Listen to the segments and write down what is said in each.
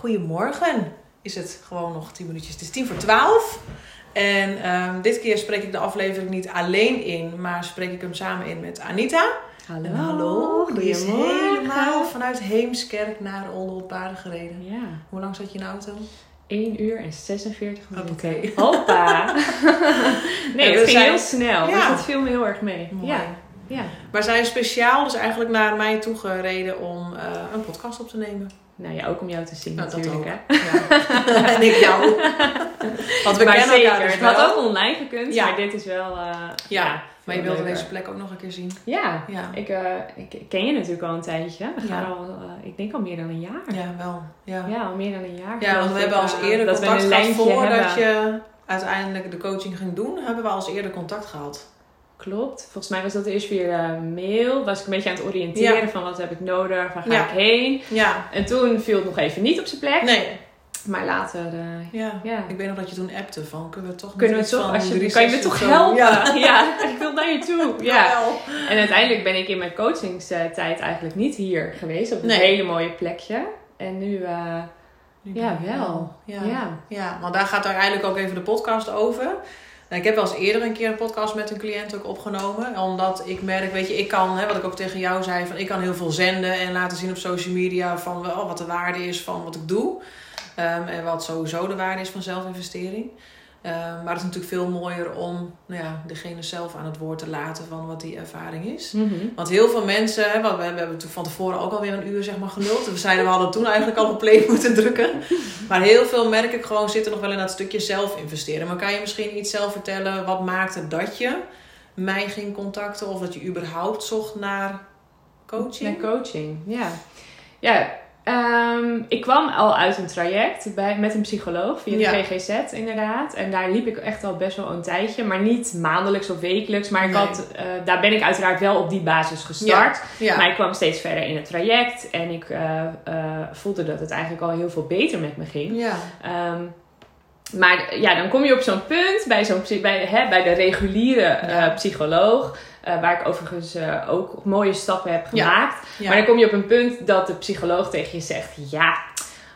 Goedemorgen. Is het gewoon nog 10 minuutjes. Het is tien voor 12. En ehm, dit keer spreek ik de aflevering niet alleen in, maar spreek ik hem samen in met Anita. Hallo. En hallo. Die is Goedemorgen. helemaal vanuit Heemskerk naar Olde op paarden gereden. Ja, Hoe lang zat je in de auto? 1 uur en 46 minuten. Hoppakee. Hoppa. nee, het ging zijn- heel snel. Ja. Dus dat viel me heel erg mee. Mooi. Ja. ja. Maar zij is speciaal dus eigenlijk naar mij toe gereden om eh, een podcast op te nemen. Nou ja, ook om jou te zien Nou, dat natuurlijk. ook. Hè? Ja. en ik jou. Want we maar kennen zeker. elkaar dus het had ook online gekund, Ja. maar dit is wel... eh, Ja, Maar je wilde deze plek ook nog een keer zien. Ja, ik, eh, ik ken je natuurlijk al een tijdje. We gaan al, eh, ik denk al meer dan een jaar. ja wel. Ja, Ja, al meer dan een jaar. ja want we hebben als eerder contact gehad voordat je uiteindelijk de coaching ging doen. Hebben we als eerder contact gehad. Klopt. Volgens mij was dat eerst via mail. Was ik een beetje aan het oriënteren Ja. van wat heb ik nodig, waar ga Ja. ik heen. Ja, En toen viel het nog even niet op zijn plek. nee. Maar later, eh, Ja. ja. Ik weet nog dat je toen appte van, kunnen we toch Kunnen we toch, als je, kan je me toch helpen? Ja. Ja. ik wil naar je toe. Ja. En uiteindelijk ben ik in mijn coachingstijd eigenlijk niet hier geweest. Op een Nee. hele mooie plekje. En nu, Nu ja, wel. Ja. Ja. Ja, want daar gaat uiteindelijk ook even de podcast over. Nou, ik heb wel eens eerder een keer een podcast met een cliënt ook opgenomen. Omdat ik merk, weet je, ik kan, hè, wat ik ook tegen jou zei, van ik kan heel veel zenden en laten zien op social media van wel wat de waarde is van wat ik doe. Ehm, en wat sowieso de waarde is van zelfinvestering. Ehm, maar het is natuurlijk veel mooier om nou ja, degene zelf aan het woord te laten van wat die ervaring is. mhm. Want heel veel mensen, hè, want we hebben toen van tevoren ook alweer een uur zeg maar geluld. We zeiden we hadden toen eigenlijk al op play moeten drukken. Maar heel veel merk ik gewoon zitten nog wel in dat stukje zelf investeren. Maar kan je misschien iets zelf vertellen, wat maakte dat je mij ging contacten? Of dat je überhaupt zocht naar coaching? Naar coaching, ja. Ja, ehm, ik kwam al uit een traject bij, met een psycholoog via de Ja. GGZ inderdaad. En daar liep ik echt al best wel een tijdje. Maar niet maandelijks of wekelijks. Maar ik Nee. had, eh, daar ben ik uiteraard wel op die basis gestart. Ja, Maar ik kwam steeds verder in het traject. En ik eh, eh, voelde dat het eigenlijk al heel veel beter met me ging. ja, Ehm, maar ja, dan kom je op zo'n punt bij, zo'n, bij, hè, bij de reguliere eh, psycholoog. eh, waar ik overigens eh, ook mooie stappen heb gemaakt. ja. Maar dan kom je op een punt dat de psycholoog tegen je zegt: Ja,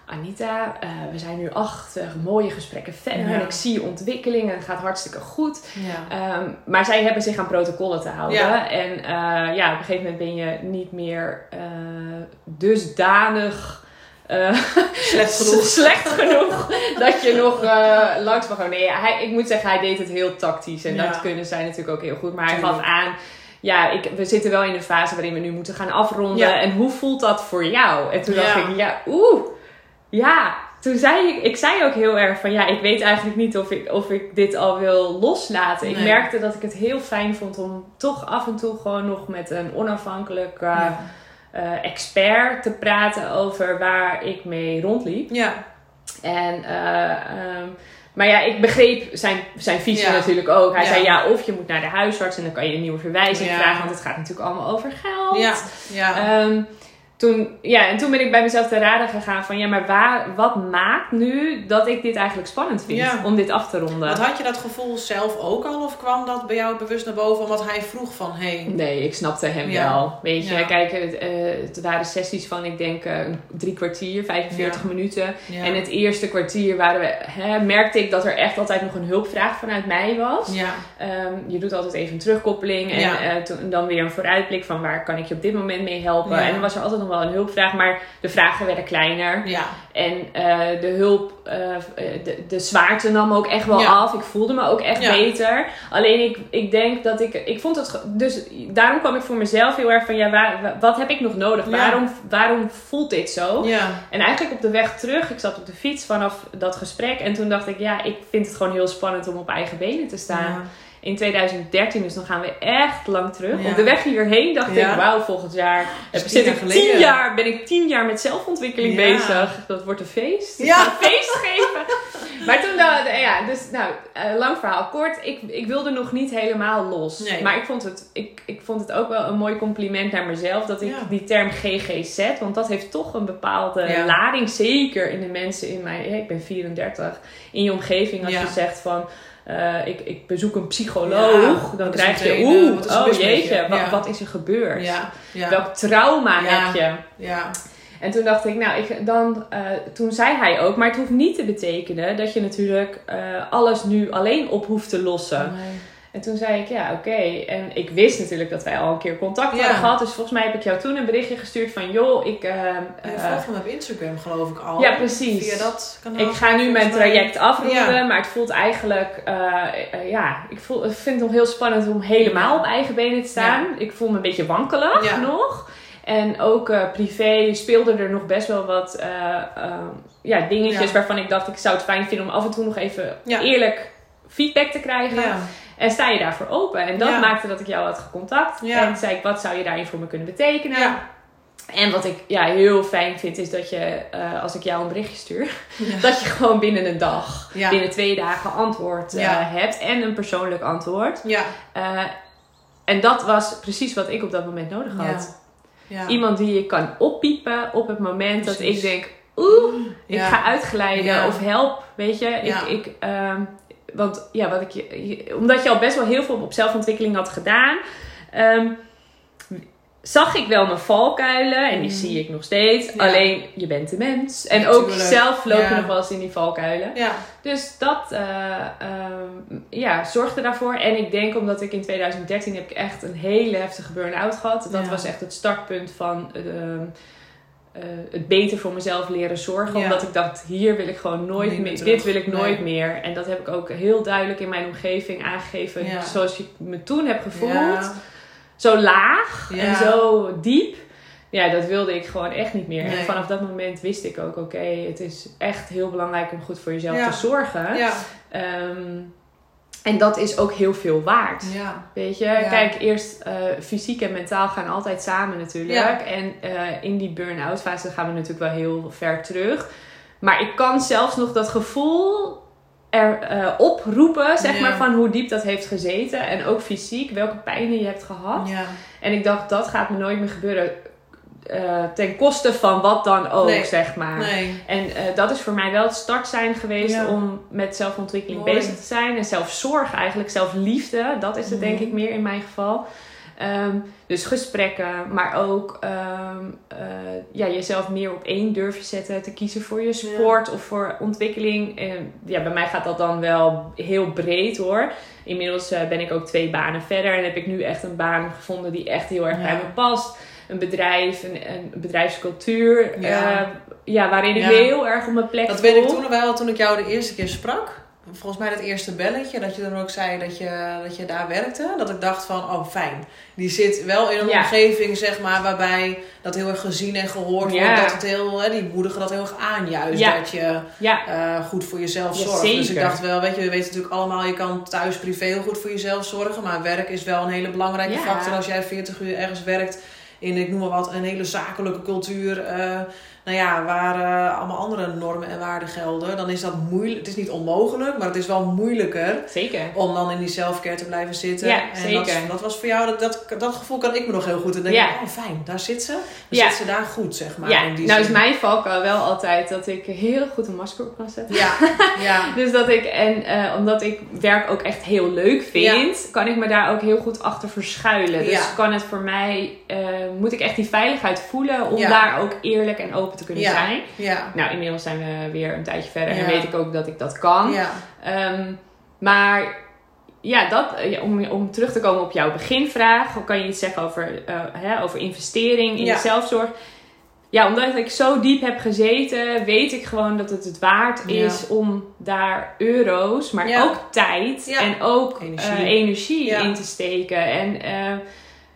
Anita, we zijn nu acht mooie gesprekken verder. Ja. En ik zie ontwikkeling en het gaat hartstikke goed. ja. Ehm, maar zij hebben zich aan protocollen te houden. Ja. En ja, op een gegeven moment ben je niet meer dusdanig. Eh, Slecht genoeg. slecht genoeg dat je nog eh, langs mag gaan. Nee, hij, ik moet zeggen, hij deed het heel tactisch. En Ja. dat kunnen zij natuurlijk ook heel goed. Maar hij gaf aan, ja, ik, we zitten wel in een fase waarin we nu moeten gaan afronden. Ja. En hoe voelt dat voor jou? En toen dacht ik, ja, oeh, ja. Toen zei ik, ik zei ook heel erg van, ja, ik weet eigenlijk niet of ik, of ik dit al wil loslaten. Ik merkte dat ik het heel fijn vond om toch af en toe gewoon nog met een onafhankelijk eh, Eh, expert te praten over waar ik mee rondliep. ja, En, eh, ehm, maar ja, ik begreep zijn, zijn visie Ja. natuurlijk ook. Hij Ja. zei ja, of je moet naar de huisarts en dan kan je een nieuwe verwijzing Ja. vragen, want het gaat natuurlijk allemaal over geld. ja, ja. Ehm, toen, ja, en toen ben ik bij mezelf te raden gegaan van ja, maar waar, wat maakt nu dat ik dit eigenlijk spannend vind Ja. om dit af te ronden? Want had je dat gevoel zelf ook al? Of kwam dat bij jou bewust naar boven? Omdat hij vroeg van, hey, Nee, ik snapte hem Ja. wel. Weet je, Ja. kijk, het, het waren sessies van, ik denk, eh, drie kwartier, 45 Ja. minuten. En het eerste kwartier waren we, hè, merkte ik dat er echt altijd nog een hulpvraag vanuit mij was. Ehm, je doet altijd even een terugkoppeling en eh, toen- dan weer een vooruitblik van waar kan ik je op dit moment mee helpen. En dan was er altijd nog wel een hulpvraag, maar de vragen werden kleiner. ja, En eh, de hulp, eh, de, de zwaarte nam ook echt wel Ja. af. Ik voelde me ook echt Ja. beter. Alleen ik, ik denk dat ik, ik vond het, dus daarom kwam ik voor mezelf heel erg van, ja, waar, wa- wat heb ik nog nodig? Waarom, waarom voelt dit zo? ja, En eigenlijk op de weg terug, ik zat op de fiets vanaf dat gesprek. En toen dacht ik, ja, ik vind het gewoon heel spannend om op eigen benen te staan. In 2013, dus dan gaan we echt lang terug. Ja. Op de weg hierheen dacht Ja. ik, wauw, volgend jaar tien zit jaar ik tien jaar, ben ik tien jaar met zelfontwikkeling bezig. Dat wordt een feest. Ja. een feest geven. Maar toen, ja, dus nou, eh, lang verhaal kort. Ik, ik wilde nog niet helemaal los. Nee. Maar ik vond, het, ik, ik vond het ook wel een mooi compliment naar mezelf. Dat ik die term GGZ, want dat heeft toch een bepaalde lading. Zeker in de mensen in mijn, ik ben 34, in je omgeving. Als je zegt van, eh, ik, ik bezoek een psycholoog, Ja, dan krijg je, meteen, oeh, wat is oh jeetje, je? wat, Ja. wat is er gebeurd? Ja, Welk trauma heb je? ja, En toen dacht ik, nou, ik, dan, eh, toen zei hij ook, maar het hoeft niet te betekenen dat je natuurlijk eh, alles nu alleen op hoeft te lossen. Nee. En toen zei ik, ja, oké. En ik wist natuurlijk dat wij al een keer contact Ja. hadden gehad. Dus volgens mij heb ik jou toen een berichtje gestuurd van, joh, ik, eh, Je eh, volgt hem op Instagram geloof ik al. Ja, precies. Via dat kanaal. ik ga nu mijn traject afronden, Ja. maar het voelt eigenlijk, eh, ja, ik, voel, ik vind het nog heel spannend om helemaal op eigen benen te staan. Ik voel me een beetje wankelig Ja. nog. En ook privé speelde er nog best wel wat eh, eh, ja, dingetjes Ja. waarvan ik dacht ik zou het fijn vinden om af en toe nog even Ja. eerlijk feedback te krijgen. Ja. En sta je daarvoor open? En dat Ja. maakte dat ik jou had gecontact. Ja. En zei ik, wat zou je daarin voor me kunnen betekenen? Ja. En wat ik ja, heel fijn vind, is dat je, eh, als ik jou een berichtje stuur, dat je gewoon binnen een dag, binnen twee dagen antwoord eh, hebt. En een persoonlijk antwoord. Ja. Eh, en dat was precies wat ik op dat moment nodig had. Ja. Iemand die je kan oppiepen op het moment dat ik denk, oeh, ik ga uitglijden of help, weet je. Ik, ik, ehm, want ja, wat ik je, omdat je al best wel heel veel op zelfontwikkeling had gedaan, ehm, zag ik wel mijn valkuilen en die Mm. zie ik nog steeds. Ja. Alleen je bent een mens en ook zelf loop je Ja. nog wel eens in die valkuilen. Ja. Dus dat eh, ehm, ja, zorgde daarvoor. En ik denk omdat ik in 2013 heb ik echt een hele heftige burn-out gehad. Dat was echt het startpunt van ehm, eh, het beter voor mezelf leren zorgen. Ja. Omdat ik dacht, hier wil ik gewoon nooit meer. Dit wil ik nooit Nee. meer. En dat heb ik ook heel duidelijk in mijn omgeving aangegeven. Ja. Zoals je me toen hebt gevoeld. Ja. Zo laag en zo diep. Ja, dat wilde ik gewoon echt niet meer. Nee. En vanaf dat moment wist ik ook, oké, het is echt heel belangrijk om goed voor jezelf te zorgen. Ja. En dat is ook heel veel waard. Ja. Weet je, Ja. kijk, eerst eh, fysiek en mentaal gaan altijd samen natuurlijk. Ja. En eh, in die burn-out fase gaan we natuurlijk wel heel ver terug. Maar ik kan zelfs nog dat gevoel er eh, oproepen, zeg maar, van hoe diep dat heeft gezeten. En ook fysiek, welke pijnen je hebt gehad. Ja. En ik dacht, dat gaat me nooit meer gebeuren. Eh, ten koste van wat dan ook, Nee. zeg maar. Nee. En eh, dat is voor mij wel het start zijn geweest Ja. om met zelfontwikkeling Mooi. bezig te zijn. En zelfzorg eigenlijk, zelfliefde. Dat is het denk Mhm. ik meer in mijn geval. Ehm, dus gesprekken, maar ook ehm, eh, ja, jezelf meer op één durven zetten. Te kiezen voor je sport of voor ontwikkeling. En ja, bij mij gaat dat dan wel heel breed hoor. Inmiddels ben ik ook twee banen verder. En heb ik nu echt een baan gevonden die echt heel erg Ja. bij me past. Een bedrijf, een, een bedrijfscultuur. Ja. eh, ja, waarin ik Ja. heel erg op mijn plek Dat weet ik toen nog wel, toen ik jou de eerste keer sprak. Volgens mij dat eerste belletje, dat je dan ook zei dat je, dat je daar werkte. Dat ik dacht van, oh fijn. Die zit wel in een Ja. omgeving, zeg maar, waarbij dat heel erg gezien en gehoord Ja. wordt. Dat het heel, hè, die moedigen dat heel erg aanjuist. Ja. Dat je eh, goed voor jezelf zorgt. Dus ik dacht wel, weet je, we weten natuurlijk allemaal, je kan thuis privé heel goed voor jezelf zorgen. Maar werk is wel een hele belangrijke factor als jij 40 uur ergens werkt. In, ik noem maar wat, een hele zakelijke cultuur. eh, nou ja, waar eh, allemaal andere normen en waarden gelden. Dan is dat moeilijk. Het is niet onmogelijk, maar het is wel moeilijker. zeker. Om dan in die selfcare te blijven zitten. Ja, en zeker. Dat, dat was voor jou, dat, dat, dat gevoel kan ik me nog heel goed. En denk Ja. ik, oh fijn, daar zit ze. Dan Ja. zit ze daar goed, zeg maar. ja, in die nou is mijn valkuil wel altijd dat ik heel goed een masker op kan zetten. Ja, ja. Dus dat ik, en eh, omdat ik werk ook echt heel leuk vind, kan ik me daar ook heel goed achter verschuilen. Dus kan het voor mij, moet ik echt die veiligheid voelen om Ja. daar ook eerlijk en open te kunnen Ja. zijn. ja. Nou, inmiddels zijn we weer een tijdje verder en weet ik ook dat ik dat kan. ja. Ehm, maar ja, dat, eh, om, om terug te komen op jouw beginvraag, kan je iets zeggen over, eh, hè, over investering in de zelfzorg? Ja, omdat ik zo diep heb gezeten, weet ik gewoon dat het het waard is om daar euro's, maar ook tijd en ook Energie. in te steken. En eh,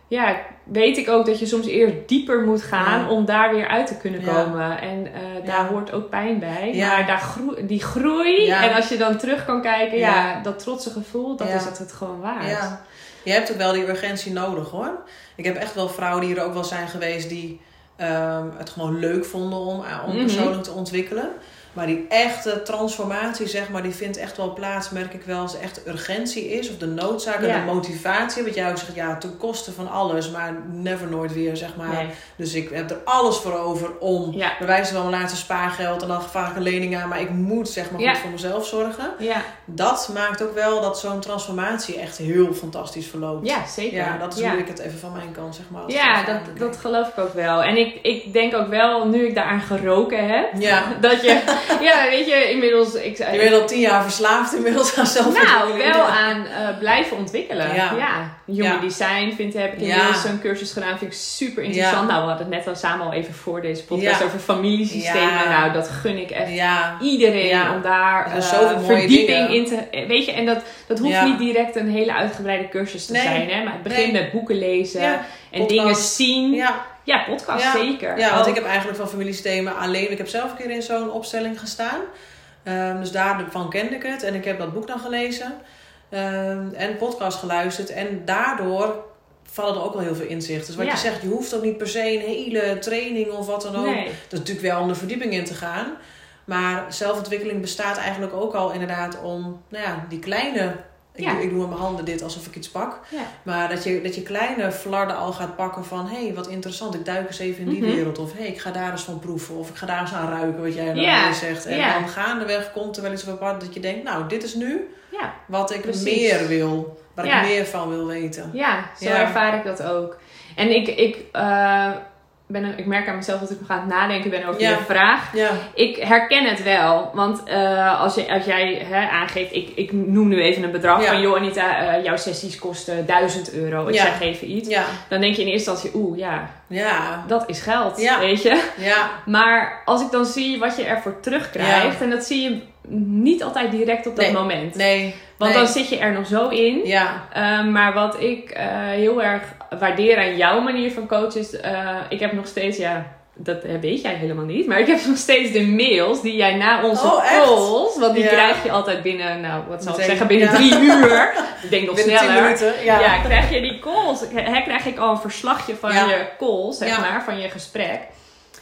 ja, weet ik ook dat je soms eerst dieper moet gaan Ja. om daar weer uit te kunnen Ja. komen. En eh, daar Ja. hoort ook pijn bij. Maar daar groe- die groei, en als je dan terug kan kijken, ja, dat trotse gevoel, dat is het het gewoon waard. Ja, je hebt ook wel die urgentie nodig hoor. Ik heb echt wel vrouwen die er ook wel zijn geweest die ehm, het gewoon leuk vonden om, eh, om Mhm. persoonlijk te ontwikkelen. Maar die echte transformatie, zeg maar, die vindt echt wel plaats, merk ik wel, als er echt urgentie is. Of de noodzaak en Ja. de motivatie. Wat jij ook zegt, ja, ten koste van alles, maar never nooit weer, zeg maar. Nee. Dus ik heb er alles voor over om, Ja. bij wijze van mijn laatste spaargeld en dan vraag ik een lening aan. Maar ik moet, zeg maar, goed voor mezelf zorgen. Ja, Dat maakt ook wel dat zo'n transformatie echt heel fantastisch verloopt. ja zeker. Ja, dat is hoe ik het even van mijn kant, zeg maar. Ja, dat, dat geloof ik ook wel. En ik, ik denk ook wel, nu ik daaraan geroken heb, Ja, dat je, ja, weet je, inmiddels, ik je bent al tien jaar verslaafd inmiddels aan zelfontwikkeling. nou, wel aan eh, blijven ontwikkelen. Ja. Ja. Human Ja. design vind, heb ik inmiddels zo'n cursus gedaan, vind ik super interessant. Nou, we hadden het net al samen al even voor deze podcast over familiesystemen. Nou, dat gun ik echt iedereen om daar eh, mooie verdieping in te... Weet je, en dat, dat hoeft niet direct een hele uitgebreide cursus te Nee. zijn. Hè? Maar het begint Nee. met boeken lezen en Podcast. dingen zien. Ja, ja. podcast Ja. zeker. Ja, want ik heb eigenlijk van familiesystemen alleen... Ik heb zelf een keer in zo'n opstelling gestaan. Ehm, dus daarvan kende ik het. En ik heb dat boek dan gelezen. Ehm, en podcast geluisterd. En daardoor vallen er ook wel heel veel inzichten. Dus wat Ja. je zegt, je hoeft ook niet per se een hele training of wat dan ook. Nee. Dat is natuurlijk wel om de verdieping in te gaan. Maar zelfontwikkeling bestaat eigenlijk ook al inderdaad om nou ja, die kleine... Ik, Ja. doe, ik doe met mijn handen dit alsof ik iets pak. Ja. Maar dat je, dat je kleine flarden al gaat pakken van... hé, hey, wat interessant, ik duik eens even in die Mhm. wereld. Of hé, hey, ik ga daar eens van proeven. Of ik ga daar eens aan ruiken, wat jij dan Ja. weer zegt. En Ja. dan gaandeweg komt er wel iets op pad dat je denkt... nou, dit is nu Ja. wat ik Precies. meer wil. Waar ik meer van wil weten. Ja, zo ervaar ik dat ook. En ik, ik, eh, ben, ik merk aan mezelf dat ik nog aan het nadenken ben over Ja. je vraag. Ja, Ik herken het wel. Want eh, als, je, als jij hè, aangeeft, ik, ik noem nu even een bedrag Ja. van joh Anita, eh, jouw sessies kosten 1000 euro. Ik zeg even iets. Dan denk je in eerste instantie, oeh ja, ja, dat is geld. Weet je? ja. Maar als ik dan zie wat je ervoor terugkrijgt, en dat zie je niet altijd direct op dat Nee. moment. Nee, Want nee. dan zit je er nog zo in. Ja, Uh, maar wat ik heel erg waardeer aan jouw manier van coachen is, uh, ik heb nog steeds, ja, dat weet jij helemaal niet, maar ik heb nog steeds de mails die jij na onze Oh, calls, want die Ja. krijg je altijd binnen, nou, wat zal ik zeggen, binnen ja. drie uur. Ik denk nog binnen sneller. minuten. Ja, Ja. krijg je die calls, hè, krijg ik al een verslagje van je calls, zeg maar, van je gesprek.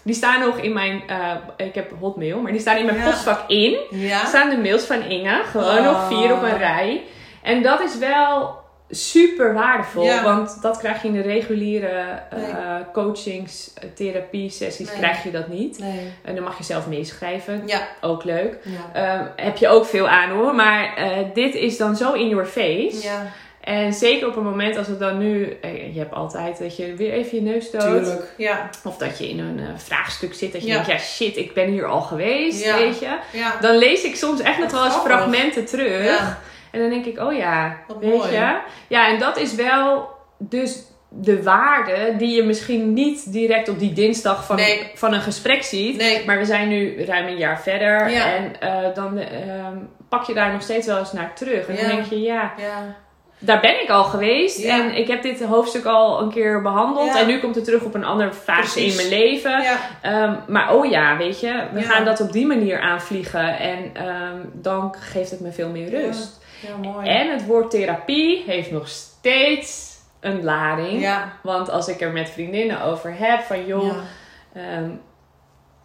Die staan nog in mijn, uh, ik heb hotmail, maar die staan in mijn postvak in ja. staan de mails van Inge. Gewoon Oh. nog vier op een rij. En dat is wel super waardevol. Ja. Want dat krijg je in de reguliere eh, Nee. coachings, eh, therapie sessies Nee. krijg je dat niet. Nee. En dan mag je zelf meeschrijven. Ja, Ook leuk. ja. Ehm, heb je ook veel aan hoor. Maar eh, dit is dan zo in your face. Ja, En zeker op een moment als het dan nu... je hebt altijd dat je weer even je neus stoot. tuurlijk. Ja, Of dat je in een vraagstuk zit. Dat je Ja. denkt, ja shit, ik ben hier al geweest. Ja. Weet je. ja. Dan lees ik soms echt nog wel eens fragmenten terug. En dan denk ik, oh ja, Wat weet mooi. je. Ja, en dat is wel dus de waarde die je misschien niet direct op die dinsdag van, Nee. van een gesprek ziet. nee. Maar we zijn nu ruim een jaar verder. Ja. En eh, dan ehm, pak je daar nog steeds wel eens naar terug. En Ja. dan denk je, ja, Ja, daar ben ik al geweest. En ik heb dit hoofdstuk al een keer behandeld. En nu komt het terug op een andere fase Precies. in mijn leven. Ehm, maar oh ja, weet je, we gaan dat op die manier aanvliegen. En ehm, dan geeft het me veel meer rust. Mooi. En het woord therapie heeft nog steeds een lading. Ja, Want als ik er met vriendinnen over heb, van joh, ja. ehm,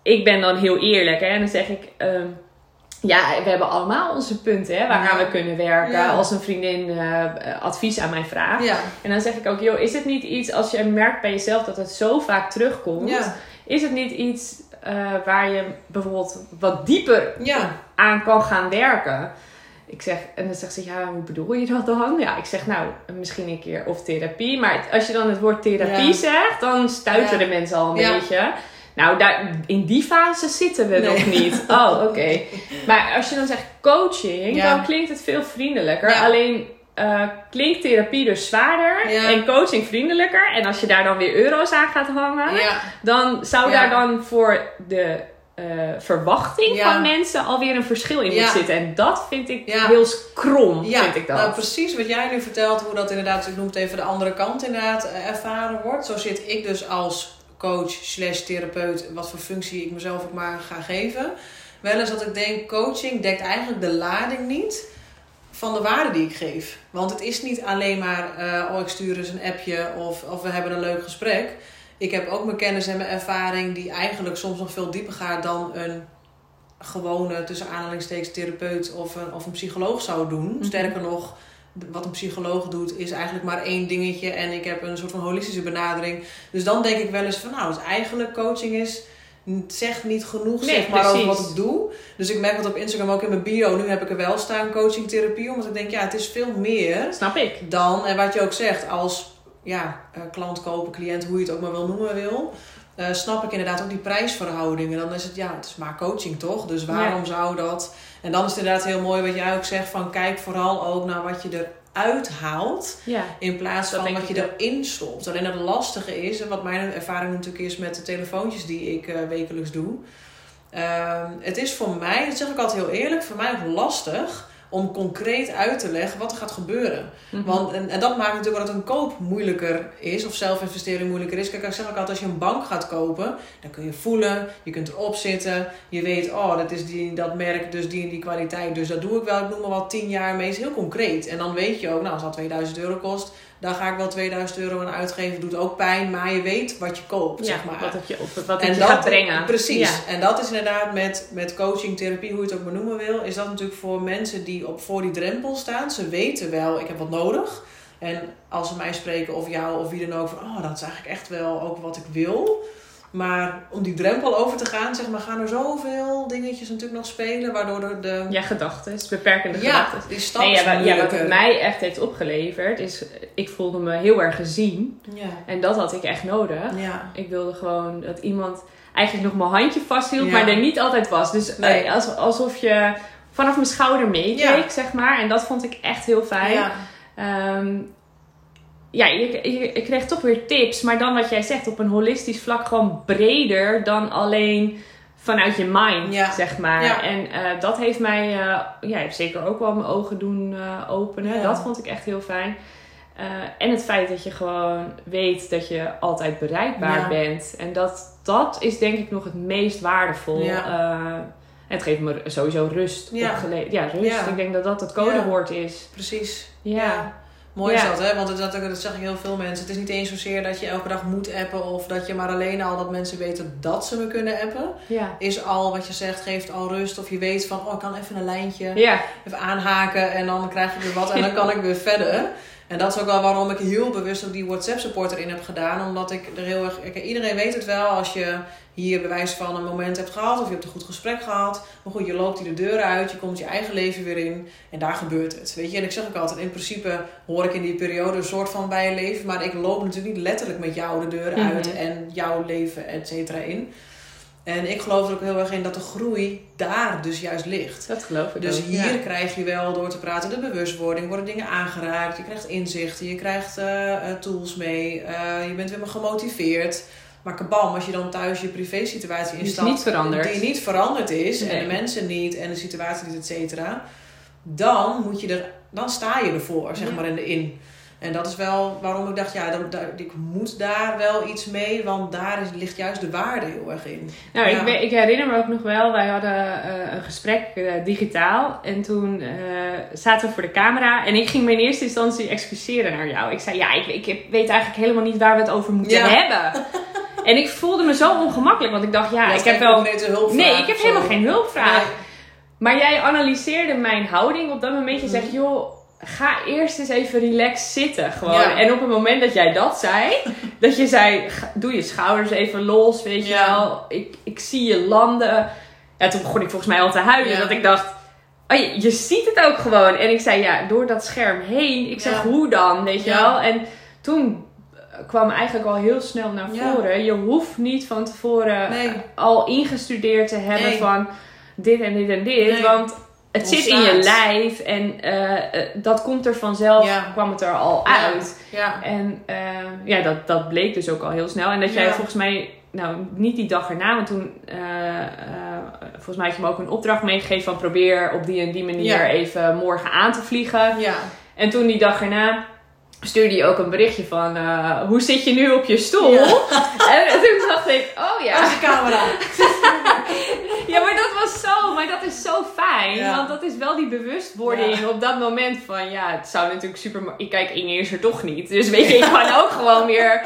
ik ben dan heel eerlijk. Hè, en dan zeg ik, ehm, ja, we hebben allemaal onze punten hè, waaraan Ja. we kunnen werken. Ja. Als een vriendin eh, advies aan mij vraagt. Ja, En dan zeg ik ook, joh, is het niet iets, als je merkt bij jezelf dat het zo vaak terugkomt, is het niet iets eh, waar je bijvoorbeeld wat dieper aan kan gaan werken? Ik zeg, en dan zegt ze, ja, hoe bedoel je dat dan? Ja, ik zeg, nou, misschien een keer of therapie. Maar als je dan het woord therapie Ja. zegt, dan stuiteren Ja. mensen al een Ja. beetje. Nou, daar, in die fase zitten we Nee. nog niet. Oh, oké. Maar als je dan zegt coaching, dan klinkt het veel vriendelijker. Alleen eh, klinkt therapie dus zwaarder Ja. en coaching vriendelijker. En als je daar dan weer euro's aan gaat hangen, Ja, dan zou Ja. daar dan voor de eh, verwachting Ja. van mensen alweer een verschil in Ja. moet zitten. En dat vind ik Ja. heel krom, vind ik dat. Nou, precies wat jij nu vertelt, hoe dat inderdaad, ik noem het even de andere kant inderdaad, eh, ervaren wordt. Zo zit ik dus als coach slash therapeut, wat voor functie ik mezelf ook maar ga geven. Wel eens dat ik denk, coaching dekt eigenlijk de lading niet van de waarde die ik geef. Want het is niet alleen maar, eh, oh ik stuur eens een appje of, of we hebben een leuk gesprek. Ik heb ook mijn kennis en mijn ervaring die eigenlijk soms nog veel dieper gaat dan een gewone, tussen aanhalingstekens, therapeut of een, of een psycholoog zou doen. Mhm. Sterker nog, wat een psycholoog doet, is eigenlijk maar één dingetje. En ik heb een soort van holistische benadering. Dus dan denk ik wel eens van, nou, dus eigenlijk coaching is zegt niet genoeg Nee, zeg maar, over wat ik doe. Dus ik merk dat op Instagram ook in mijn bio. Nu heb ik er wel staan coaching therapie. Omdat ik denk, ja, het is veel meer Snap ik. dan, en wat je ook zegt, als ja, eh, klant kopen, cliënt, hoe je het ook maar wil noemen wil. eh, snap ik inderdaad ook die prijsverhoudingen. Dan is het, ja, het is maar coaching toch? Dus waarom zou dat... En dan is het inderdaad heel mooi wat jij ook zegt van kijk vooral ook naar wat je eruit haalt. Ja. In plaats Dat van wat je erin stopt. Alleen het lastige is, en wat mijn ervaring natuurlijk is met de telefoontjes die ik eh, wekelijks doe. Ehm, het is voor mij, dat zeg ik altijd heel eerlijk, voor mij ook lastig om concreet uit te leggen wat er gaat gebeuren. Mhm. Want, en, en dat maakt natuurlijk dat een koop moeilijker is, of zelfinvestering moeilijker is. Kijk, ik zeg ook altijd, als je een bank gaat kopen, dan kun je voelen, je kunt erop zitten. Je weet, oh, dat is die, dat merk, dus die en die kwaliteit, dus dat doe ik wel. Ik noem maar wat, 10 jaar mee, is heel concreet. En dan weet je ook, nou, als dat 2000 euro kost, dan ga ik wel 2000 euro aan uitgeven. Doet ook pijn, maar je weet wat je koopt, ja, zeg maar. wat het je, of wat En het je dat- gaat brengen. Precies. Ja. En dat is inderdaad met, met coaching, therapie, hoe je het ook benoemen wil, is dat natuurlijk voor mensen die op, voor die drempel staan. Ze weten wel, ik heb wat nodig. En als ze mij spreken of jou of wie dan ook, van oh, dat is eigenlijk echt wel ook wat ik wil. Maar om die drempel over te gaan, zeg maar, gaan er zoveel dingetjes natuurlijk nog spelen, waardoor de, de Ja, gedachten, beperkende ja, gedachten. die stap Nee, ja, wat, ja, wat moeilijker. het mij echt heeft opgeleverd is, ik voelde me heel erg gezien. Ja, En dat had ik echt nodig. ja. Ik wilde gewoon dat iemand eigenlijk nog mijn handje vasthield, Ja. maar er niet altijd was. Dus Nee. eh, als, alsof je vanaf mijn schouder meekeek, zeg maar. En dat vond ik echt heel fijn. ja. Ja, je, je, je kreeg toch weer tips. Maar dan wat jij zegt, op een holistisch vlak gewoon breder dan alleen vanuit je mind, Ja. zeg maar. Ja. En eh, dat heeft mij eh, ja, heeft zeker ook wel mijn ogen doen eh, openen. Ja. Dat vond ik echt heel fijn. En het feit dat je gewoon weet dat je altijd bereikbaar Ja. bent. En dat, dat is denk ik nog het meest waardevol. Ja. Het geeft me sowieso rust Ja. Ja, rust. Ja. Ik denk dat dat het codewoord is. Precies. Ja. Mooi is dat, hè? Want dat, dat zeg ik heel veel mensen. Het is niet eens zozeer dat je elke dag moet appen of dat je maar alleen al dat mensen weten dat ze me kunnen appen. Ja. Is al wat je zegt, geeft al rust. Of je weet van, oh, ik kan even een lijntje Ja. even aanhaken en dan krijg je weer wat en dan kan ik weer verder. En dat is ook wel waarom ik heel bewust ook die WhatsApp support erin heb gedaan. Omdat ik er heel erg. Iedereen weet het wel als je hier bewijs van een moment hebt gehad of je hebt een goed gesprek gehad. Maar goed, je loopt hier de deur uit, je komt je eigen leven weer in en daar gebeurt het. Weet je, en ik zeg ook altijd: in principe hoor ik in die periode een soort van bij je leven. Maar ik loop natuurlijk niet letterlijk met jou de deur uit Mhm. en jouw leven, et cetera, in. En ik geloof er ook heel erg in dat de groei daar dus juist ligt. Dat geloof ik Dus ook, hier ja. krijg je wel door te praten de bewustwording, worden dingen aangeraakt, je krijgt inzichten, je krijgt eh, eh, tools mee, eh, je bent weer maar gemotiveerd. Maar kabam, als je dan thuis je privésituatie Die is instapt, niet veranderd. die niet veranderd is en de mensen niet en de situatie niet, et cetera, dan moet je er, dan sta je ervoor, zeg Ja. maar in de in. En dat is wel waarom ik dacht, ja, dan, daar, ik moet daar wel iets mee, want daar is, ligt juist de waarde heel erg in. Nou, Ja. ik, ik herinner me ook nog wel, wij hadden eh, een gesprek eh, digitaal. En toen eh, zaten we voor de camera. En ik ging me in eerste instantie excuseren naar jou. Ik zei, ja, ik, ik weet eigenlijk helemaal niet waar we het over moeten Ja. hebben. en ik voelde me zo ongemakkelijk, want ik dacht, ja, ik heb wel... Nee, ik heb helemaal geen hulpvraag. Nee. Maar jij analyseerde mijn houding op dat moment. Je Mhm. zegt, joh, ga eerst eens even relaxed zitten. Gewoon. Ja. En op het moment dat jij dat zei, dat je zei, doe je schouders even los, weet je Ja. wel. Ik, ik zie je landen. Ja, toen begon ik volgens mij al te huilen. Ja. Dat ik dacht, oh, je, je ziet het ook gewoon. En ik zei, ja, door dat scherm heen. Ik zeg, hoe dan, weet je wel. En toen kwam eigenlijk al heel snel naar voren. Je hoeft niet van tevoren Nee. al ingestudeerd te hebben Nee. van dit en dit en dit. Nee. Want het zit in je lijf en eh, eh, dat komt er vanzelf, Ja. kwam het er al Ja. uit. Ja. En eh, ja, dat, dat bleek dus ook al heel snel. En dat jij volgens mij, nou niet die dag erna, want toen, volgens mij had je me ook een opdracht meegegeven van probeer op die en die manier even morgen aan te vliegen. Ja. En toen die dag erna stuurde je ook een berichtje van hoe zit je nu op je stoel? En toen ik, oh ja. Als de camera. Ja, maar dat was zo, maar dat is zo fijn. Ja. Want dat is wel die bewustwording Ja. op dat moment van, ja, het zou natuurlijk super... Ik kijk Inge is er toch niet. Dus weet je, ik kan ook gewoon weer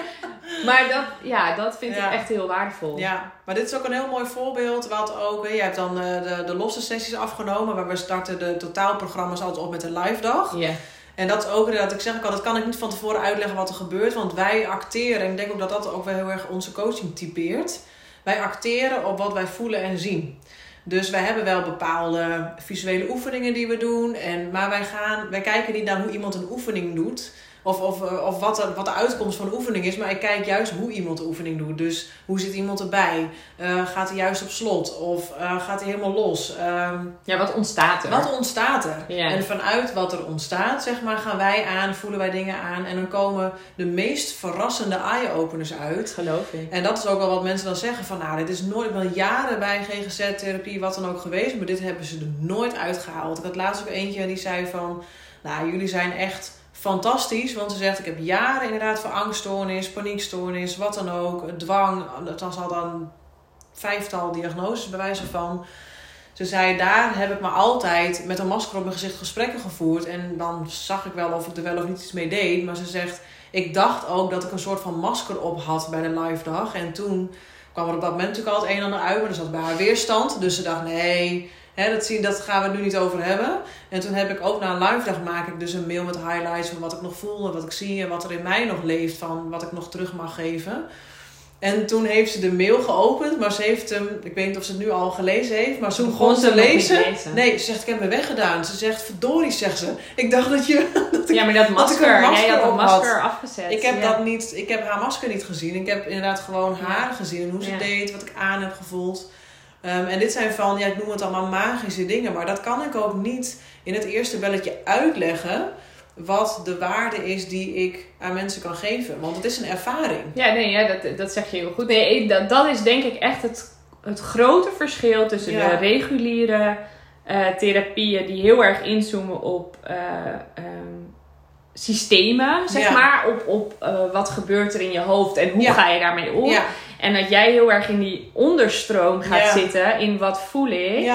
Maar dat, ja, dat vind Ja. ik echt heel waardevol. Ja, maar dit is ook een heel mooi voorbeeld. Wat ook, je hebt dan eh, de, de losse sessies afgenomen. Maar we starten de totaalprogramma's altijd op met een live dag. Ja. En dat is ook dat ik zeg, ik al, dat kan ik niet van tevoren uitleggen wat er gebeurt. Want wij acteren, en ik denk ook dat dat ook wel heel erg onze coaching typeert. Wij acteren op wat wij voelen en zien. Dus wij hebben wel bepaalde visuele oefeningen die we doen. En, maar wij, gaan, wij kijken niet naar hoe iemand een oefening doet. Of, of, eh, of wat, de, wat de uitkomst van de oefening is. Maar ik kijk juist hoe iemand de oefening doet. Dus hoe zit iemand erbij? Eh, gaat hij juist op slot? Of eh, gaat hij helemaal los? Ehm, ja, wat ontstaat er? wat ontstaat er? Ja. En vanuit wat er ontstaat, zeg maar, gaan wij aan, voelen wij dingen aan. En dan komen de meest verrassende eye-openers uit. Geloof ik. En dat is ook wel wat mensen dan zeggen van, nou, dit is nooit, wel jaren bij GGZ-therapie, wat dan ook geweest, maar dit hebben ze er nooit uitgehaald. Ik had laatst ook eentje die zei van, nou, jullie zijn echt fantastisch, want ze zegt, ik heb jaren inderdaad voor angststoornis, paniekstoornis, wat dan ook, dwang, dat was al dan vijftal diagnoses bij van. Ze zei, daar heb ik me altijd met een masker op mijn gezicht gesprekken gevoerd. En dan zag ik wel of ik er wel of niet iets mee deed. Maar ze zegt, ik dacht ook dat ik een soort van masker op had bij de live dag. En toen kwam er op dat moment natuurlijk al het een en ander uit. Maar er zat bij haar weerstand. Dus ze dacht, nee, hè, dat, zien, dat gaan we het nu niet over hebben. En toen heb ik ook na een live dag maak ik dus een mail met highlights van wat ik nog voel. En wat ik zie en wat er in mij nog leeft. Van wat ik nog terug mag geven. En toen heeft ze de mail geopend, maar ze heeft hem, ik weet niet of ze het nu al gelezen heeft, maar toen begon ze hem nog niet lezen. lezen. Nee, ze zegt, ik heb me weggedaan. Ze zegt, verdorie, zegt ze. Ik dacht dat je... Dat ik, Ja, maar dat masker, een masker jij had had. afgezet. ik heb ja. dat niet, ik heb haar masker niet gezien. Ik heb inderdaad gewoon Ja. haar gezien en hoe ze Ja. deed, wat ik aan heb gevoeld. Ehm, en dit zijn van, ja, ik noem het allemaal magische dingen, maar dat kan ik ook niet in het eerste belletje uitleggen wat de waarde is die ik aan mensen kan geven. Want het is een ervaring. Ja, nee, ja, dat, dat zeg je heel goed. Nee, dat, dat is denk ik echt het, het grote verschil tussen Ja. de reguliere eh, therapieën die heel erg inzoomen op eh, ehm, systemen, zeg Ja. maar. Op, op eh, wat gebeurt er in je hoofd en hoe Ja. ga je daarmee om. Ja, En dat jij heel erg in die onderstroom gaat zitten in wat voel ik.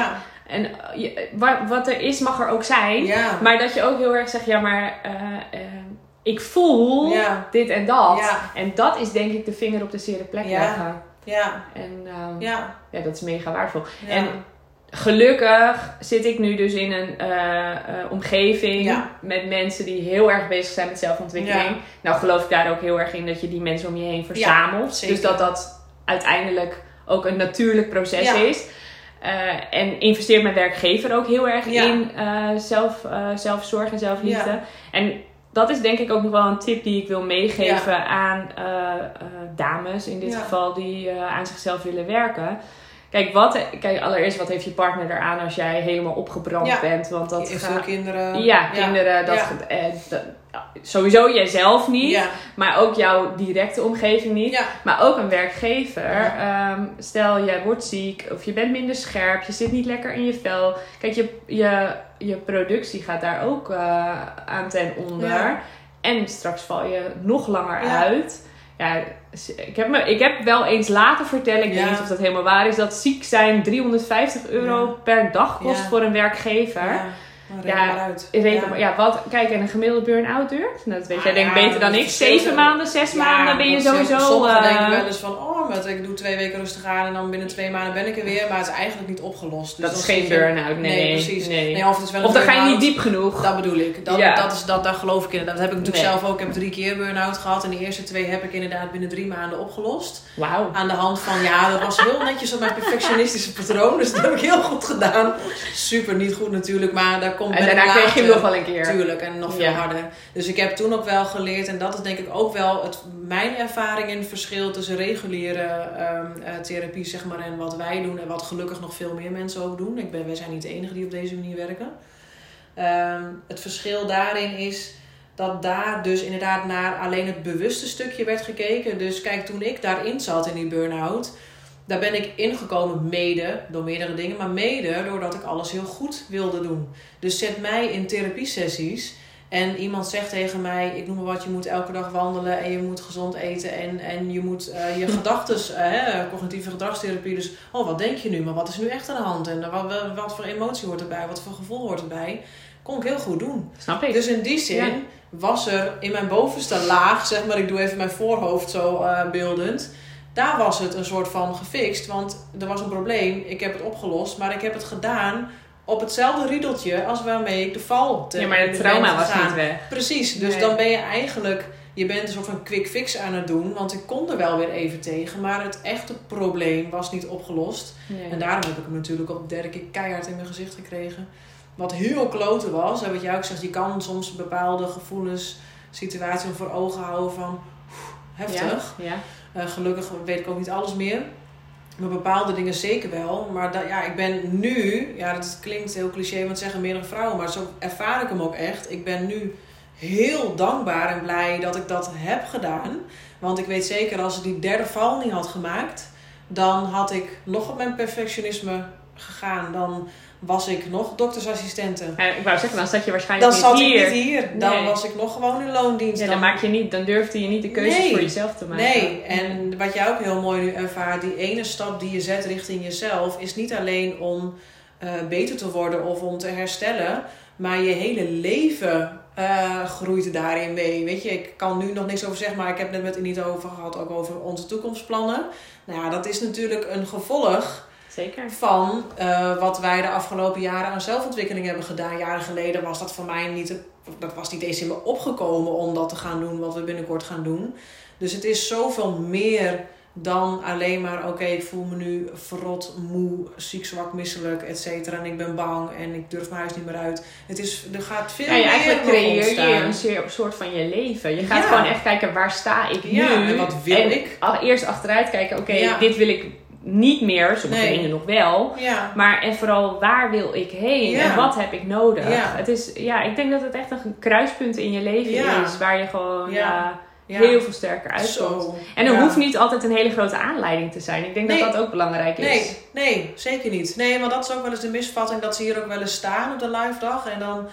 En eh, je- wat, wat er is, mag er ook zijn. Maar dat je ook heel erg zegt, ja, maar eh, eh, ik voel dit en dat. En dat is denk ik de vinger op de zere plek leggen. Ja, En ehm, ja. dat is mega waardevol. En gelukkig zit ik nu dus in een eh, eh, omgeving Ja. met mensen die heel erg bezig zijn met zelfontwikkeling. Ja. Nou geloof ik daar ook heel erg in dat je die mensen om je heen verzamelt. dus dat dat uiteindelijk ook een natuurlijk proces is. Eh, en investeert mijn werkgever ook heel erg in zelf, zelfzorg en zelfliefde. En dat is denk ik ook nog wel een tip die ik wil meegeven aan dames in dit geval die aan zichzelf willen werken. Kijk, wat, kijk, allereerst, wat heeft je partner eraan als jij helemaal opgebrand Ja. bent? Want dat Veel gaat- kinderen. ja, kinderen, dat, eh, dat- sowieso jijzelf niet, Ja, maar ook jouw directe omgeving niet. ja, Maar ook een werkgever. Ehm, stel, jij wordt ziek of je bent minder scherp, je zit niet lekker in je vel. Kijk, je, je, je productie gaat daar ook eh, aan ten onder. Ja. En straks val je nog langer Ja. uit. Ja, ik heb, me, ik heb wel eens laten vertellen, ik Ja. weet niet of dat helemaal waar is, dat ziek zijn 350 euro Ja. per dag kost Ja. voor een werkgever. Ja. Reken Ja, uit. Reken maar, ja, wat, kijk, en een gemiddelde burn-out duurt? Nou, dat weet jij Ah, denk ik ja, beter dan ik. Zeven maanden, zes Ja, maanden ben je sowieso... Sommigen eh, denken wel eens van, oh, met, ik doe twee weken rustig aan en dan binnen twee maanden ben ik er weer. Maar het is eigenlijk niet opgelost. Dus dat is geen burn-out, nee. Nee, precies. Nee. Nee, of het is wel Of dan ga je niet diep genoeg. Dat bedoel ik. Dat, Ja. dat is, dat, daar geloof ik in. Dat heb ik natuurlijk Nee. zelf ook. Ik heb drie keer burn-out gehad. En de eerste twee heb ik inderdaad binnen drie maanden opgelost. Wauw. Aan de hand van, ja, dat was heel netjes op mijn perfectionistische patroon. Dus dat heb ik heel goed gedaan. Super niet goed natuurlijk. Maar daar komt En daarna kreeg je hem nog wel een keer. Tuurlijk, en nog veel Ja. harder. Dus ik heb toen ook wel geleerd, en dat is denk ik ook wel het, mijn ervaring in het verschil tussen reguliere ehm, eh, therapie zeg maar, en wat wij doen. En wat gelukkig nog veel meer mensen ook doen. Ik ben, wij zijn niet de enige die op deze manier werken. Ehm, het verschil daarin is dat daar dus inderdaad naar alleen het bewuste stukje werd gekeken. Dus kijk, toen ik daarin zat in die burn-out, daar ben ik ingekomen mede door meerdere dingen, maar mede doordat ik alles heel goed wilde doen. Dus zet mij in therapiesessies En iemand zegt tegen mij, ik noem maar wat, je moet elke dag wandelen en je moet gezond eten en, en je moet uh, je gedachten, uh, cognitieve gedragstherapie, dus oh wat denk je nu, maar wat is nu echt aan de hand en wat, wat voor emotie hoort erbij, wat voor gevoel hoort erbij, kon ik heel goed doen. Snap ik. Dus in die zin was er in mijn bovenste laag, zeg maar, ik doe even mijn voorhoofd zo uh, beeldend, daar was het een soort van gefixt, want er was een probleem, ik heb het opgelost, maar ik heb het gedaan op hetzelfde riedeltje als waarmee ik de val te Ja, maar het trauma was niet weg. Precies, dus dan ben je eigenlijk, je bent een soort van quick fix aan het doen, want ik kon er wel weer even tegen, maar het echte probleem was niet opgelost. En daarom heb ik hem natuurlijk op de derde keer keihard in mijn gezicht gekregen. Wat heel kloten was, en wat jij ook zegt, je kan soms bepaalde gevoelens, situaties voor ogen houden van heftig. Ja, ja. Uh, gelukkig weet ik ook niet alles meer. Maar bepaalde dingen zeker wel. Maar dat, ja, ik ben nu, ja, dat klinkt heel cliché, want zeggen meerdere vrouwen, maar zo ervaar ik hem ook echt. Ik ben nu heel dankbaar en blij dat ik dat heb gedaan. Want ik weet zeker, als ik die derde val niet had gemaakt, dan had ik nog op mijn perfectionisme gegaan. Dan was ik nog doktersassistente. Ja, ik wou zeggen, dan zat je waarschijnlijk dan niet hier. Dan zat ik niet hier. Dan was ik nog gewoon in loondienst. Ja, dan, maak je niet, dan durfde je niet de keuzes voor jezelf te maken. Nee, en wat jij ook heel mooi nu ervaart, die ene stap die je zet richting jezelf, is niet alleen om uh, beter te worden of om te herstellen, maar je hele leven uh, groeit daarin mee. Weet je, ik kan nu nog niks over zeggen, maar ik heb het net met niet over gehad, ook over onze toekomstplannen. Nou ja, dat is natuurlijk een gevolg Zeker. Van uh, wat wij de afgelopen jaren aan zelfontwikkeling hebben gedaan. Jaren geleden was dat voor mij niet, dat was niet eens in me opgekomen om dat te gaan doen wat we binnenkort gaan doen. Dus het is zoveel meer dan alleen maar, oké, ik voel me nu verrot, moe, ziek, zwak, misselijk, et cetera. En ik ben bang en ik durf mijn huis niet meer uit. Het is, er gaat veel ja, je meer eigenlijk creëer je een soort van je leven. Je gaat gewoon echt kijken, waar sta ik nu? Ja, en wat wil en ik? Eerst achteruit kijken, oké, dit wil ik niet meer, sommige nee. dingen nog wel. Ja. Maar en vooral waar wil ik heen en wat heb ik nodig? Het is, ja, ik denk dat het echt een kruispunt in je leven is waar je gewoon ja. heel veel sterker uitkomt. En er hoeft niet altijd een hele grote aanleiding te zijn. Ik denk dat dat ook belangrijk is. Nee, nee, zeker niet. Nee, maar dat is ook wel eens de misvatting dat ze hier ook wel eens staan op de live dag. En dan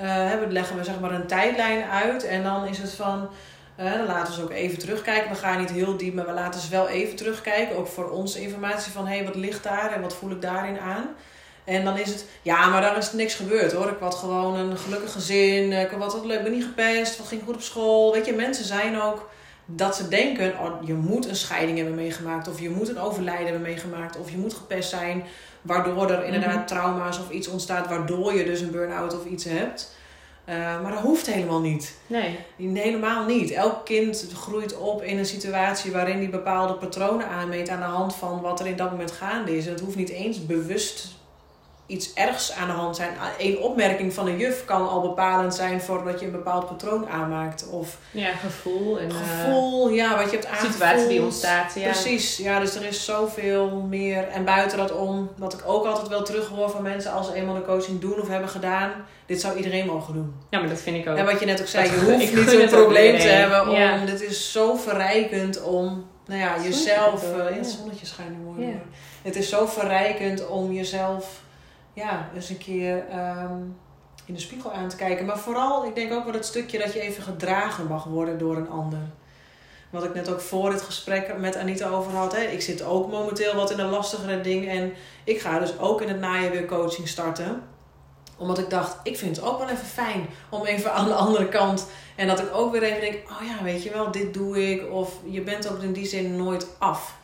uh, leggen we zeg maar een tijdlijn uit en dan is het van uh, dan laten we ze ook even terugkijken. We gaan niet heel diep, maar we laten ze wel even terugkijken. Ook voor onze informatie van hé, hey, wat ligt daar en wat voel ik daarin aan. En dan is het, ja, maar daar is niks gebeurd hoor. Ik had gewoon een gelukkig gezin. Ik had wat leuk, ben niet gepest. Wat ging goed op school. Weet je, mensen zijn ook dat ze denken, oh, je moet een scheiding hebben meegemaakt. Of je moet een overlijden hebben meegemaakt. Of je moet gepest zijn. Waardoor er inderdaad mhm. trauma's of iets ontstaat. Waardoor je dus een burn-out of iets hebt. Uh, maar dat hoeft helemaal niet. Nee. Helemaal niet. Elk kind groeit op in een situatie waarin die bepaalde patronen aanmeet aan de hand van wat er in dat moment gaande is. En het hoeft niet eens bewust iets ergs aan de hand zijn. Eén opmerking van een juf kan al bepalend zijn voordat je een bepaald patroon aanmaakt. Of ja, gevoel. En, gevoel, ja, wat je hebt aangevoeld. Situatie die ontstaat, ja. Precies, ja, dus er is zoveel meer. En buiten dat om, wat ik ook altijd wel terug hoor van mensen als ze eenmaal de coaching doen of hebben gedaan. Dit zou iedereen mogen doen. Ja, maar dat vind ik ook. En wat je net ook zei, je hoeft niet een probleem te hebben. Om, Dit is zo verrijkend om nou ja, jezelf... Uh, ja, het zonnetje schijnt nu mooi. Ja. Het is zo verrijkend om jezelf ja, eens een keer ehm, in de spiegel aan te kijken. Maar vooral, ik denk ook wel het stukje dat je even gedragen mag worden door een ander. Wat ik net ook voor het gesprek met Anita over had. Hè. Ik zit ook momenteel wat in een lastigere ding. En ik ga dus ook in het najaar weer coaching starten. Omdat ik dacht, ik vind het ook wel even fijn om even aan de andere kant. En dat ik ook weer even denk, oh ja, weet je wel, dit doe ik. Of je bent ook in die zin nooit af.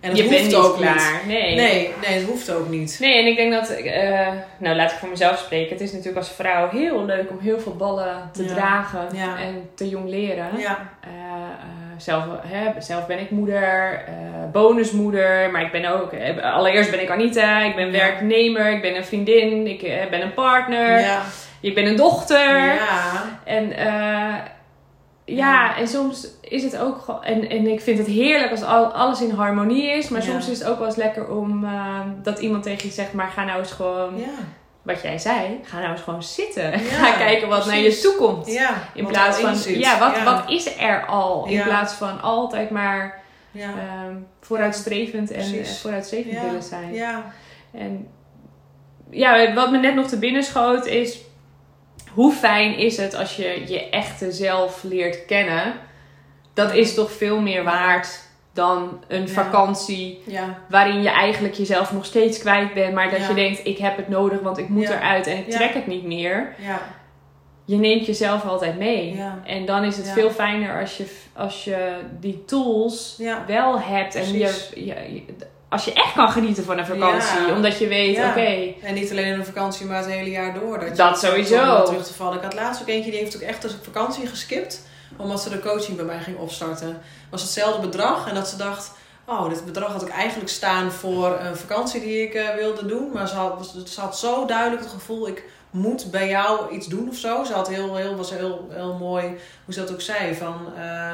En het je hoeft bent niet ook klaar. niet. Nee. nee. Nee, het hoeft ook niet. Nee, en ik denk dat, uh, nou laat ik voor mezelf spreken. Het is natuurlijk als vrouw heel leuk om heel veel ballen te dragen en te jong leren. Ja. Uh, zelf, hè, zelf ben ik moeder, bonusmoeder, maar ik ben ook, allereerst ben ik Anita, ik ben werknemer, ik ben een vriendin, ik ben een partner, ja. ik ben een dochter. Ja. En ja, en soms is het ook gewoon. En, en ik vind het heerlijk als al, alles in harmonie is. Maar soms is het ook wel eens lekker om uh, dat iemand tegen je zegt: Maar ga nou eens gewoon. Ja. Wat jij zei, ga nou eens gewoon zitten. ga kijken wat naar je toe komt. in plaats van, ja wat, wat is er al? In plaats van altijd maar um, vooruitstrevend en uh, vooruitstrevend willen zijn. Ja. En ja, wat me net nog te binnen schoot is hoe fijn is het als je je echte zelf leert kennen? Dat is toch veel meer waard dan een Ja. vakantie Ja, waarin je eigenlijk jezelf nog steeds kwijt bent, maar dat Ja. je denkt: ik heb het nodig, want ik moet eruit en ik trek het niet meer. ja, Je neemt jezelf altijd mee. En dan is het veel fijner als je, als je die tools wel hebt en je, je- als je echt kan genieten van een vakantie, Ja. omdat je weet: Ja. oké, En niet alleen in een vakantie, maar het hele jaar door. Dat, je Dat sowieso. terug te vallen. Ik had laatst ook eentje die heeft ook echt de vakantie geskipt. Omdat ze de coaching bij mij ging opstarten. Het was hetzelfde bedrag. En dat ze dacht, oh, dit bedrag had ik eigenlijk staan voor een vakantie die ik eh, wilde doen. Maar ze had, ze had zo duidelijk het gevoel, ik moet bij jou iets doen of zo. Ze had heel, heel, was heel, heel mooi, hoe ze dat ook zei, van... eh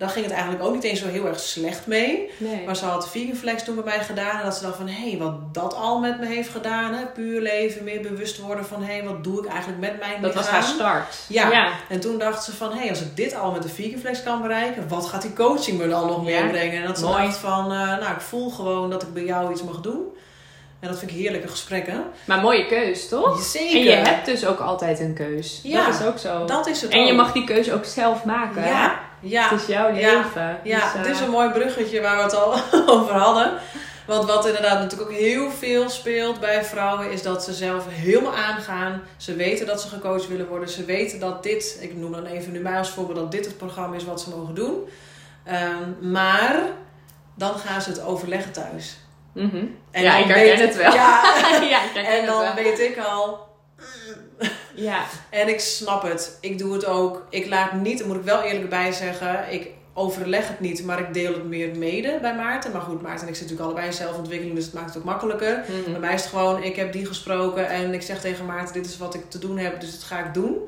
daar ging het eigenlijk ook niet eens zo heel erg slecht mee. nee. Maar ze had Vegan Flex toen bij mij gedaan. En dat ze dacht van, hé, hey, wat dat al met me heeft gedaan. Hè? Puur leven, meer bewust worden van, hé, hey, wat doe ik eigenlijk met mijn dat was haar start. Ja. ja. En toen dacht ze van, hé, hey, als ik dit al met de Vegan Flex kan bereiken, wat gaat die coaching me dan nog Ja. meer brengen? En dat ze Mooi. dacht van, eh, nou, ik voel gewoon dat ik bij jou iets mag doen. En dat vind ik heerlijke gesprekken. Maar mooie keus, toch? Zeker. En je hebt dus ook altijd een keus. Ja, dat is ook zo. Dat is het en je mag die keuze ook zelf maken. Ja, ja. Het is jouw leven. Ja, Dus, eh, het is een mooi bruggetje waar we het al over hadden. Want wat inderdaad natuurlijk ook heel veel speelt bij vrouwen, is dat ze zelf helemaal aangaan. Ze weten dat ze gecoacht willen worden. Ze weten dat dit, ik noem dan even nu mij als voorbeeld, dat dit het programma is wat ze mogen doen. Ehm, maar dan gaan ze het overleggen thuis. mhm. En ja, ik herken weet- het wel. Ja, ja, ik en dan het wel. weet ik al, Ja, En ik snap het. Ik doe het ook. Ik laat niet, daar moet ik wel eerlijk bij zeggen, ik overleg het niet, maar ik deel het meer mede bij Maarten. Maar goed, Maarten en ik zitten natuurlijk allebei in zelfontwikkeling, dus het maakt het ook makkelijker. Mhm. Bij mij is het gewoon, ik heb die gesproken en ik zeg tegen Maarten, dit is wat ik te doen heb, dus dat ga ik doen.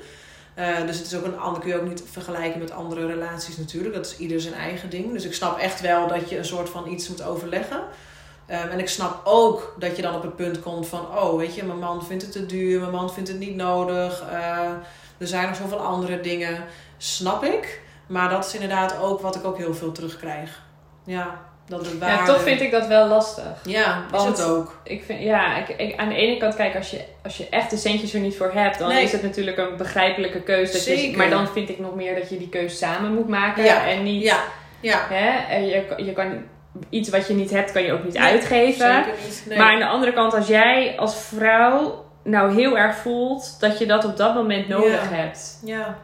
Eh, dus het is ook een ander, kun je ook niet vergelijken met andere relaties natuurlijk. Dat is ieder zijn eigen ding. Dus ik snap echt wel dat je een soort van iets moet overleggen. Ehm, en ik snap ook dat je dan op het punt komt van, oh weet je, mijn man vindt het te duur, mijn man vindt het niet nodig. eh, er zijn nog zoveel andere dingen. Snap ik. Maar dat is inderdaad ook wat ik ook heel veel terugkrijg. Ja, dat de waarde... ja, toch vind ik dat wel lastig. Ja, is het ook. Ik vind, ja, ik, ik- aan de ene kant, kijk, als je, als je echt de centjes er niet voor hebt, dan Nee. is het natuurlijk een begrijpelijke keuze. Dat je, maar dan vind ik nog meer dat je die keuze samen moet maken. Ja. En niet, Ja, ja. hè, en je, je kan, iets wat je niet hebt, kan je ook niet Nee, uitgeven. Zeker niet. Nee. Maar aan de andere kant, als jij als vrouw nou heel erg voelt dat je dat op dat moment nodig Ja. hebt. Ja,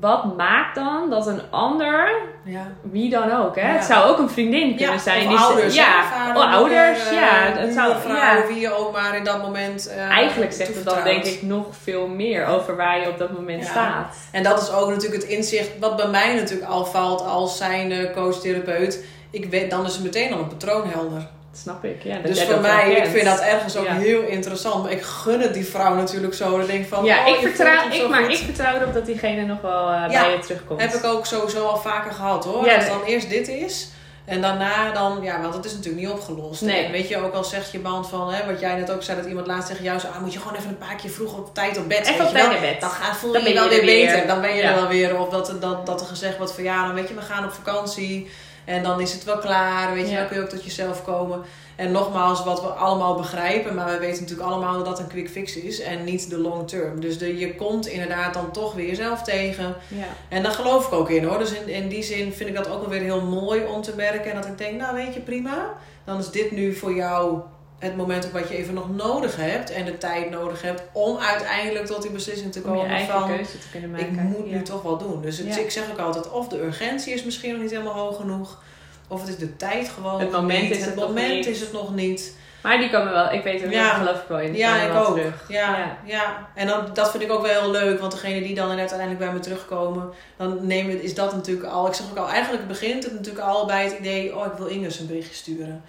Wat maakt dan dat een ander, ja. wie dan ook, hè? Het zou ook een vriendin kunnen zijn. of ouders. ja, vader, oh, ouders, ja. eh, Het zou, ja. wie je ook maar in dat moment eh, Eigenlijk zegt het dan denk ik nog veel meer over waar je op dat moment staat. En dat is ook natuurlijk het inzicht wat bij mij natuurlijk al valt als zijnde coach-therapeut. Ik weet, dan is er meteen al een patroon helder. Dat snap ik. Ja, dat dus voor dat mij, ik vind dat ergens ook Ja. heel interessant. Maar ik gun het die vrouw natuurlijk zo. Dan denk van, Ja, oh, ik vertrouw, ik, maar goed. ik vertrouw erop dat diegene nog wel eh, Ja, bij je terugkomt. Heb ik ook sowieso al vaker gehad hoor. Nee. dan eerst dit is. En daarna dan, ja, want het is natuurlijk niet opgelost. Nee. En weet je ook al zegt je man van, hè, wat jij net ook zei, dat iemand laatst tegen jou zei, ah, moet je gewoon even een paar keer vroeg op tijd op bed. Even op tijd bed. Dan gaat, voel Dan je je wel weer er weer. beter. Dan ben je Ja. er wel weer. Of dat, dat, dat er gezegd wordt van, ja, dan weet je, we gaan op vakantie. En dan is het wel klaar. Weet je, Ja. dan kun je ook tot jezelf komen. En nogmaals, wat we allemaal begrijpen, maar we weten natuurlijk allemaal dat dat een quick fix is en niet de long term. Dus de, je komt inderdaad dan toch weer jezelf tegen. Ja. En daar geloof ik ook in hoor. Dus in, in die zin vind ik dat ook wel weer heel mooi om te merken. En dat ik denk, nou weet je, prima. Dan is dit nu voor jou het moment ook wat je even nog nodig hebt. En de tijd nodig hebt om uiteindelijk tot die beslissing te Om je komen eigen van... keuze te kunnen maken. Ik moet ja. nu toch wel doen. Dus het- Ja. ik zeg ook altijd, of de urgentie is misschien nog niet helemaal hoog genoeg. Of het is de tijd gewoon Het moment niet. is het moment niet. is het nog niet. Maar die komen wel, ik weet het, Ja. geloof ik wel in. Ja, ik ook. terug. Ja, Ja. ja. En dan, dat vind ik ook wel heel leuk. Want degene die dan uiteindelijk bij me terugkomen, dan nemen, is dat natuurlijk al. Ik zeg ook al, eigenlijk begint het natuurlijk al bij het idee, oh ik wil Inges een berichtje sturen.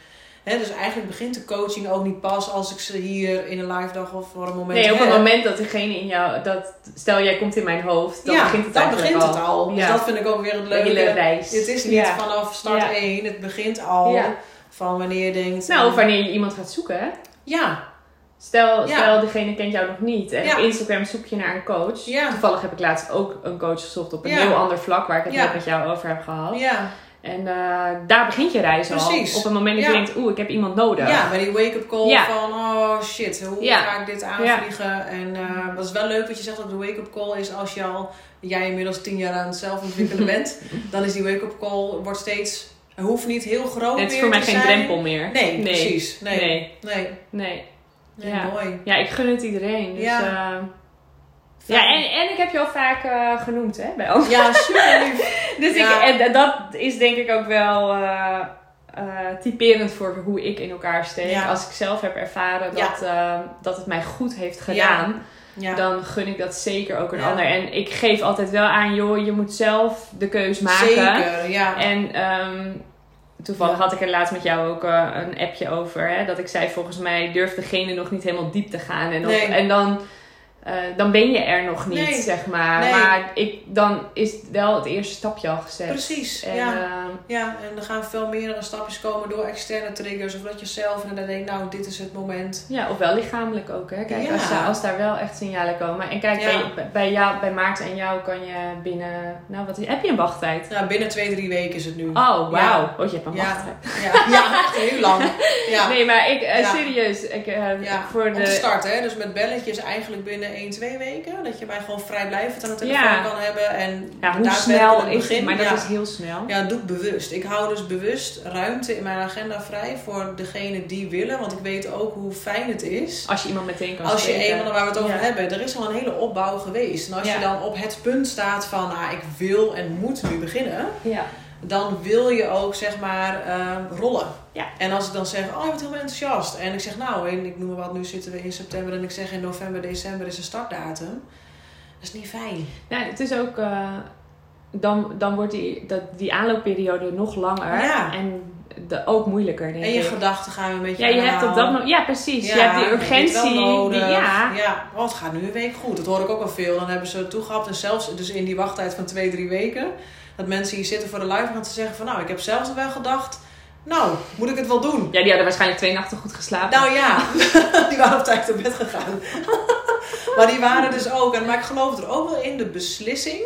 Dus eigenlijk begint de coaching ook niet pas als ik ze hier in een live dag of voor een moment Nee, op het moment dat degene in jou, dat, stel jij komt in mijn hoofd, dan ja, begint het dan begint al. het al. Dus Ja. dat vind ik ook weer het hele leuke. reis. Het is niet vanaf start Ja. 1, het begint al van wanneer je denkt. Nou, of eh, wanneer je iemand gaat zoeken, hè? Ja, Stel, Ja. stel degene kent jou nog niet en Ja. op Instagram zoek je naar een coach. Ja. Toevallig heb ik laatst ook een coach gezocht op een heel ander vlak waar ik het net met jou over heb gehad. ja, En eh, daar begint je reis Precies. al. Op het moment dat je denkt, oeh, ik heb iemand nodig. Ja, bij die wake-up call Ja. van, oh shit, hoe Ja. ga ik dit aanvliegen? En eh, dat is wel leuk wat je zegt dat de wake-up call is als je al, jij inmiddels tien jaar aan het zelfontwikkelen bent. Dan is die wake-up call, wordt steeds, hoeft niet heel groot Het is voor mij geen zijn. drempel meer. Nee, Nee. precies. Nee, nee. Nee. nee. Nee. nee Ja. mooi. Ja, ik gun het iedereen. Dus, Ja. ja. Ja, en, en ik heb je al vaak eh, genoemd, hè, bij ons. Ja, super lief. Dus Ja. ik, en dat is denk ik ook wel eh, eh, typerend voor hoe ik in elkaar steek. Ja. Als ik zelf heb ervaren dat, dat het mij goed heeft gedaan, dan gun ik dat zeker ook een ander. En ik geef altijd wel aan, joh, je moet zelf de keus maken. Zeker, ja. En ehm, toevallig had ik er laatst met jou ook een appje over. Hè, dat ik zei, volgens mij durft degene nog niet helemaal diep te gaan. En, Nee. en dan, eh, dan ben je er nog niet, Nee. zeg maar. Nee. Maar ik, dan is wel het eerste stapje al gezet. Precies, En, ja. ehm, Ja, en er gaan veel meerdere stapjes komen door externe triggers. Of dat je zelf inderdaad denkt, nou, dit is het moment. ja, of wel lichamelijk ook. Hè? Kijk, Ja. als, daar- als daar wel echt signalen komen. En kijk, Ja. bij, bij, jou, bij Maarten en jou kan je binnen... Nou, wat is, heb je een wachttijd? Nou, binnen twee, drie weken is het nu. Oh, wauw. Ja. Oh, je hebt een Ja. wachttijd. Ja, heel lang. Ja. Nee, maar ik, eh, serieus, ik, eh, voor om te de... starten, hè? dus met belletjes eigenlijk binnen 1, 2 weken. Dat je mij gewoon vrijblijvend aan de telefoon Ja. kan hebben. En Ja, hoe snel is begin. Maar dat ja. is heel snel. Ja, doe ik bewust. Ik hou dus bewust ruimte in mijn agenda vrij voor degene die willen. Want ik weet ook hoe fijn het is. Als je iemand meteen kan Als je eenmaal waar we het over hebben, er is al een hele opbouw geweest. En als je dan op het punt staat van, nou, ik wil en moet nu beginnen, Ja. Dan wil je ook zeg maar eh, rollen. Ja. En als ik dan zeg, oh je bent helemaal enthousiast. En ik zeg, nou, ik noem maar wat, nu zitten we in september en ik zeg in november, december is een startdatum. Dat is niet fijn. Nou, het is ook... eh, dan, dan wordt die, dat, die aanloopperiode nog langer. Ja. En de, ook moeilijker, denk En je ik. gedachten gaan een beetje Ja, je hebt op dat moment... Ja, precies. Ja, je hebt die urgentie. wel nodig. die, ja. ja. Oh, het gaat nu een week goed. Dat hoor ik ook wel veel. Dan hebben ze het toegehaald. En zelfs dus in die wachttijd van twee, drie weken. Dat mensen hier zitten voor de live gaan te zeggen van... Nou, ik heb zelfs wel gedacht... Nou, moet ik het wel doen? ja, die hadden waarschijnlijk twee nachten goed geslapen. Nou ja, die waren op tijd op bed gegaan. maar die waren dus ook... En, maar ik geloof er ook wel in. De beslissing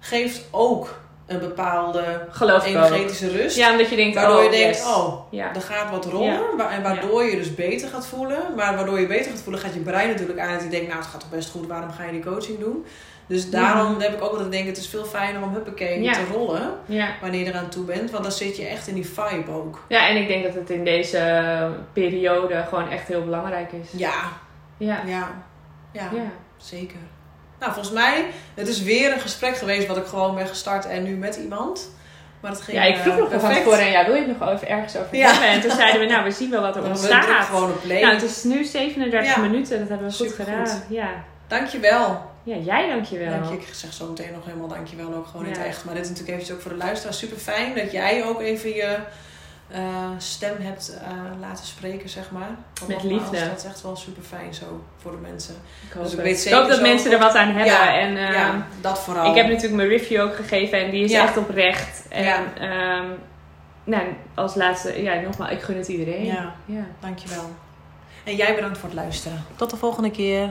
geeft ook een bepaalde Geloof ook. energetische rust. Ja, omdat je denkt... Waardoor oh, je denkt, yes. oh, Ja. er gaat wat wa- En waardoor je dus beter gaat voelen. Maar waardoor je beter gaat voelen, gaat je brein natuurlijk aan. Dat je denkt, nou het gaat toch best goed, waarom ga je die coaching doen? Dus daarom heb ik ook altijd denk het is veel fijner om huppakee te rollen. Ja. Wanneer je eraan toe bent. Want dan zit je echt in die vibe ook. ja, en ik denk dat het in deze periode gewoon echt heel belangrijk is. Ja. ja, ja, Ja. zeker. Nou, volgens mij, het is weer een gesprek geweest wat ik gewoon ben gestart en nu met iemand. Maar het ging Ja, ik vroeg eh, nog van perfect. tevoren, ja, wil je het nog over, ergens over Ja. hebben? En toen zeiden we, nou, we zien wel wat er Dan we ontstaat. gewoon op play. Nou, het is nu 37 Ja. minuten, dat hebben we goed gedaan. Ja. Dankjewel. ja, jij dankjewel. Dank je. Ik zeg zo meteen nog helemaal dankjewel ook gewoon in het echt. Maar dit is natuurlijk eventjes ook voor de luisteraar super fijn dat jij ook even je eh, stem hebt eh, laten spreken, zeg maar. Want Met nogmaals, liefde. Dat is echt wel super fijn zo voor de mensen. Ik hoop, Dus ik weet Ik zeker hoop dat mensen er wat aan hebben. Ja, en, ehm, ja, dat vooral. Ik heb natuurlijk mijn review ook gegeven en die is Ja. echt oprecht. En Ja. ehm, nou, als laatste, ja, nogmaals, ik gun het iedereen. Ja, ja. dankjewel. En jij bedankt voor het luisteren. Tot de volgende keer.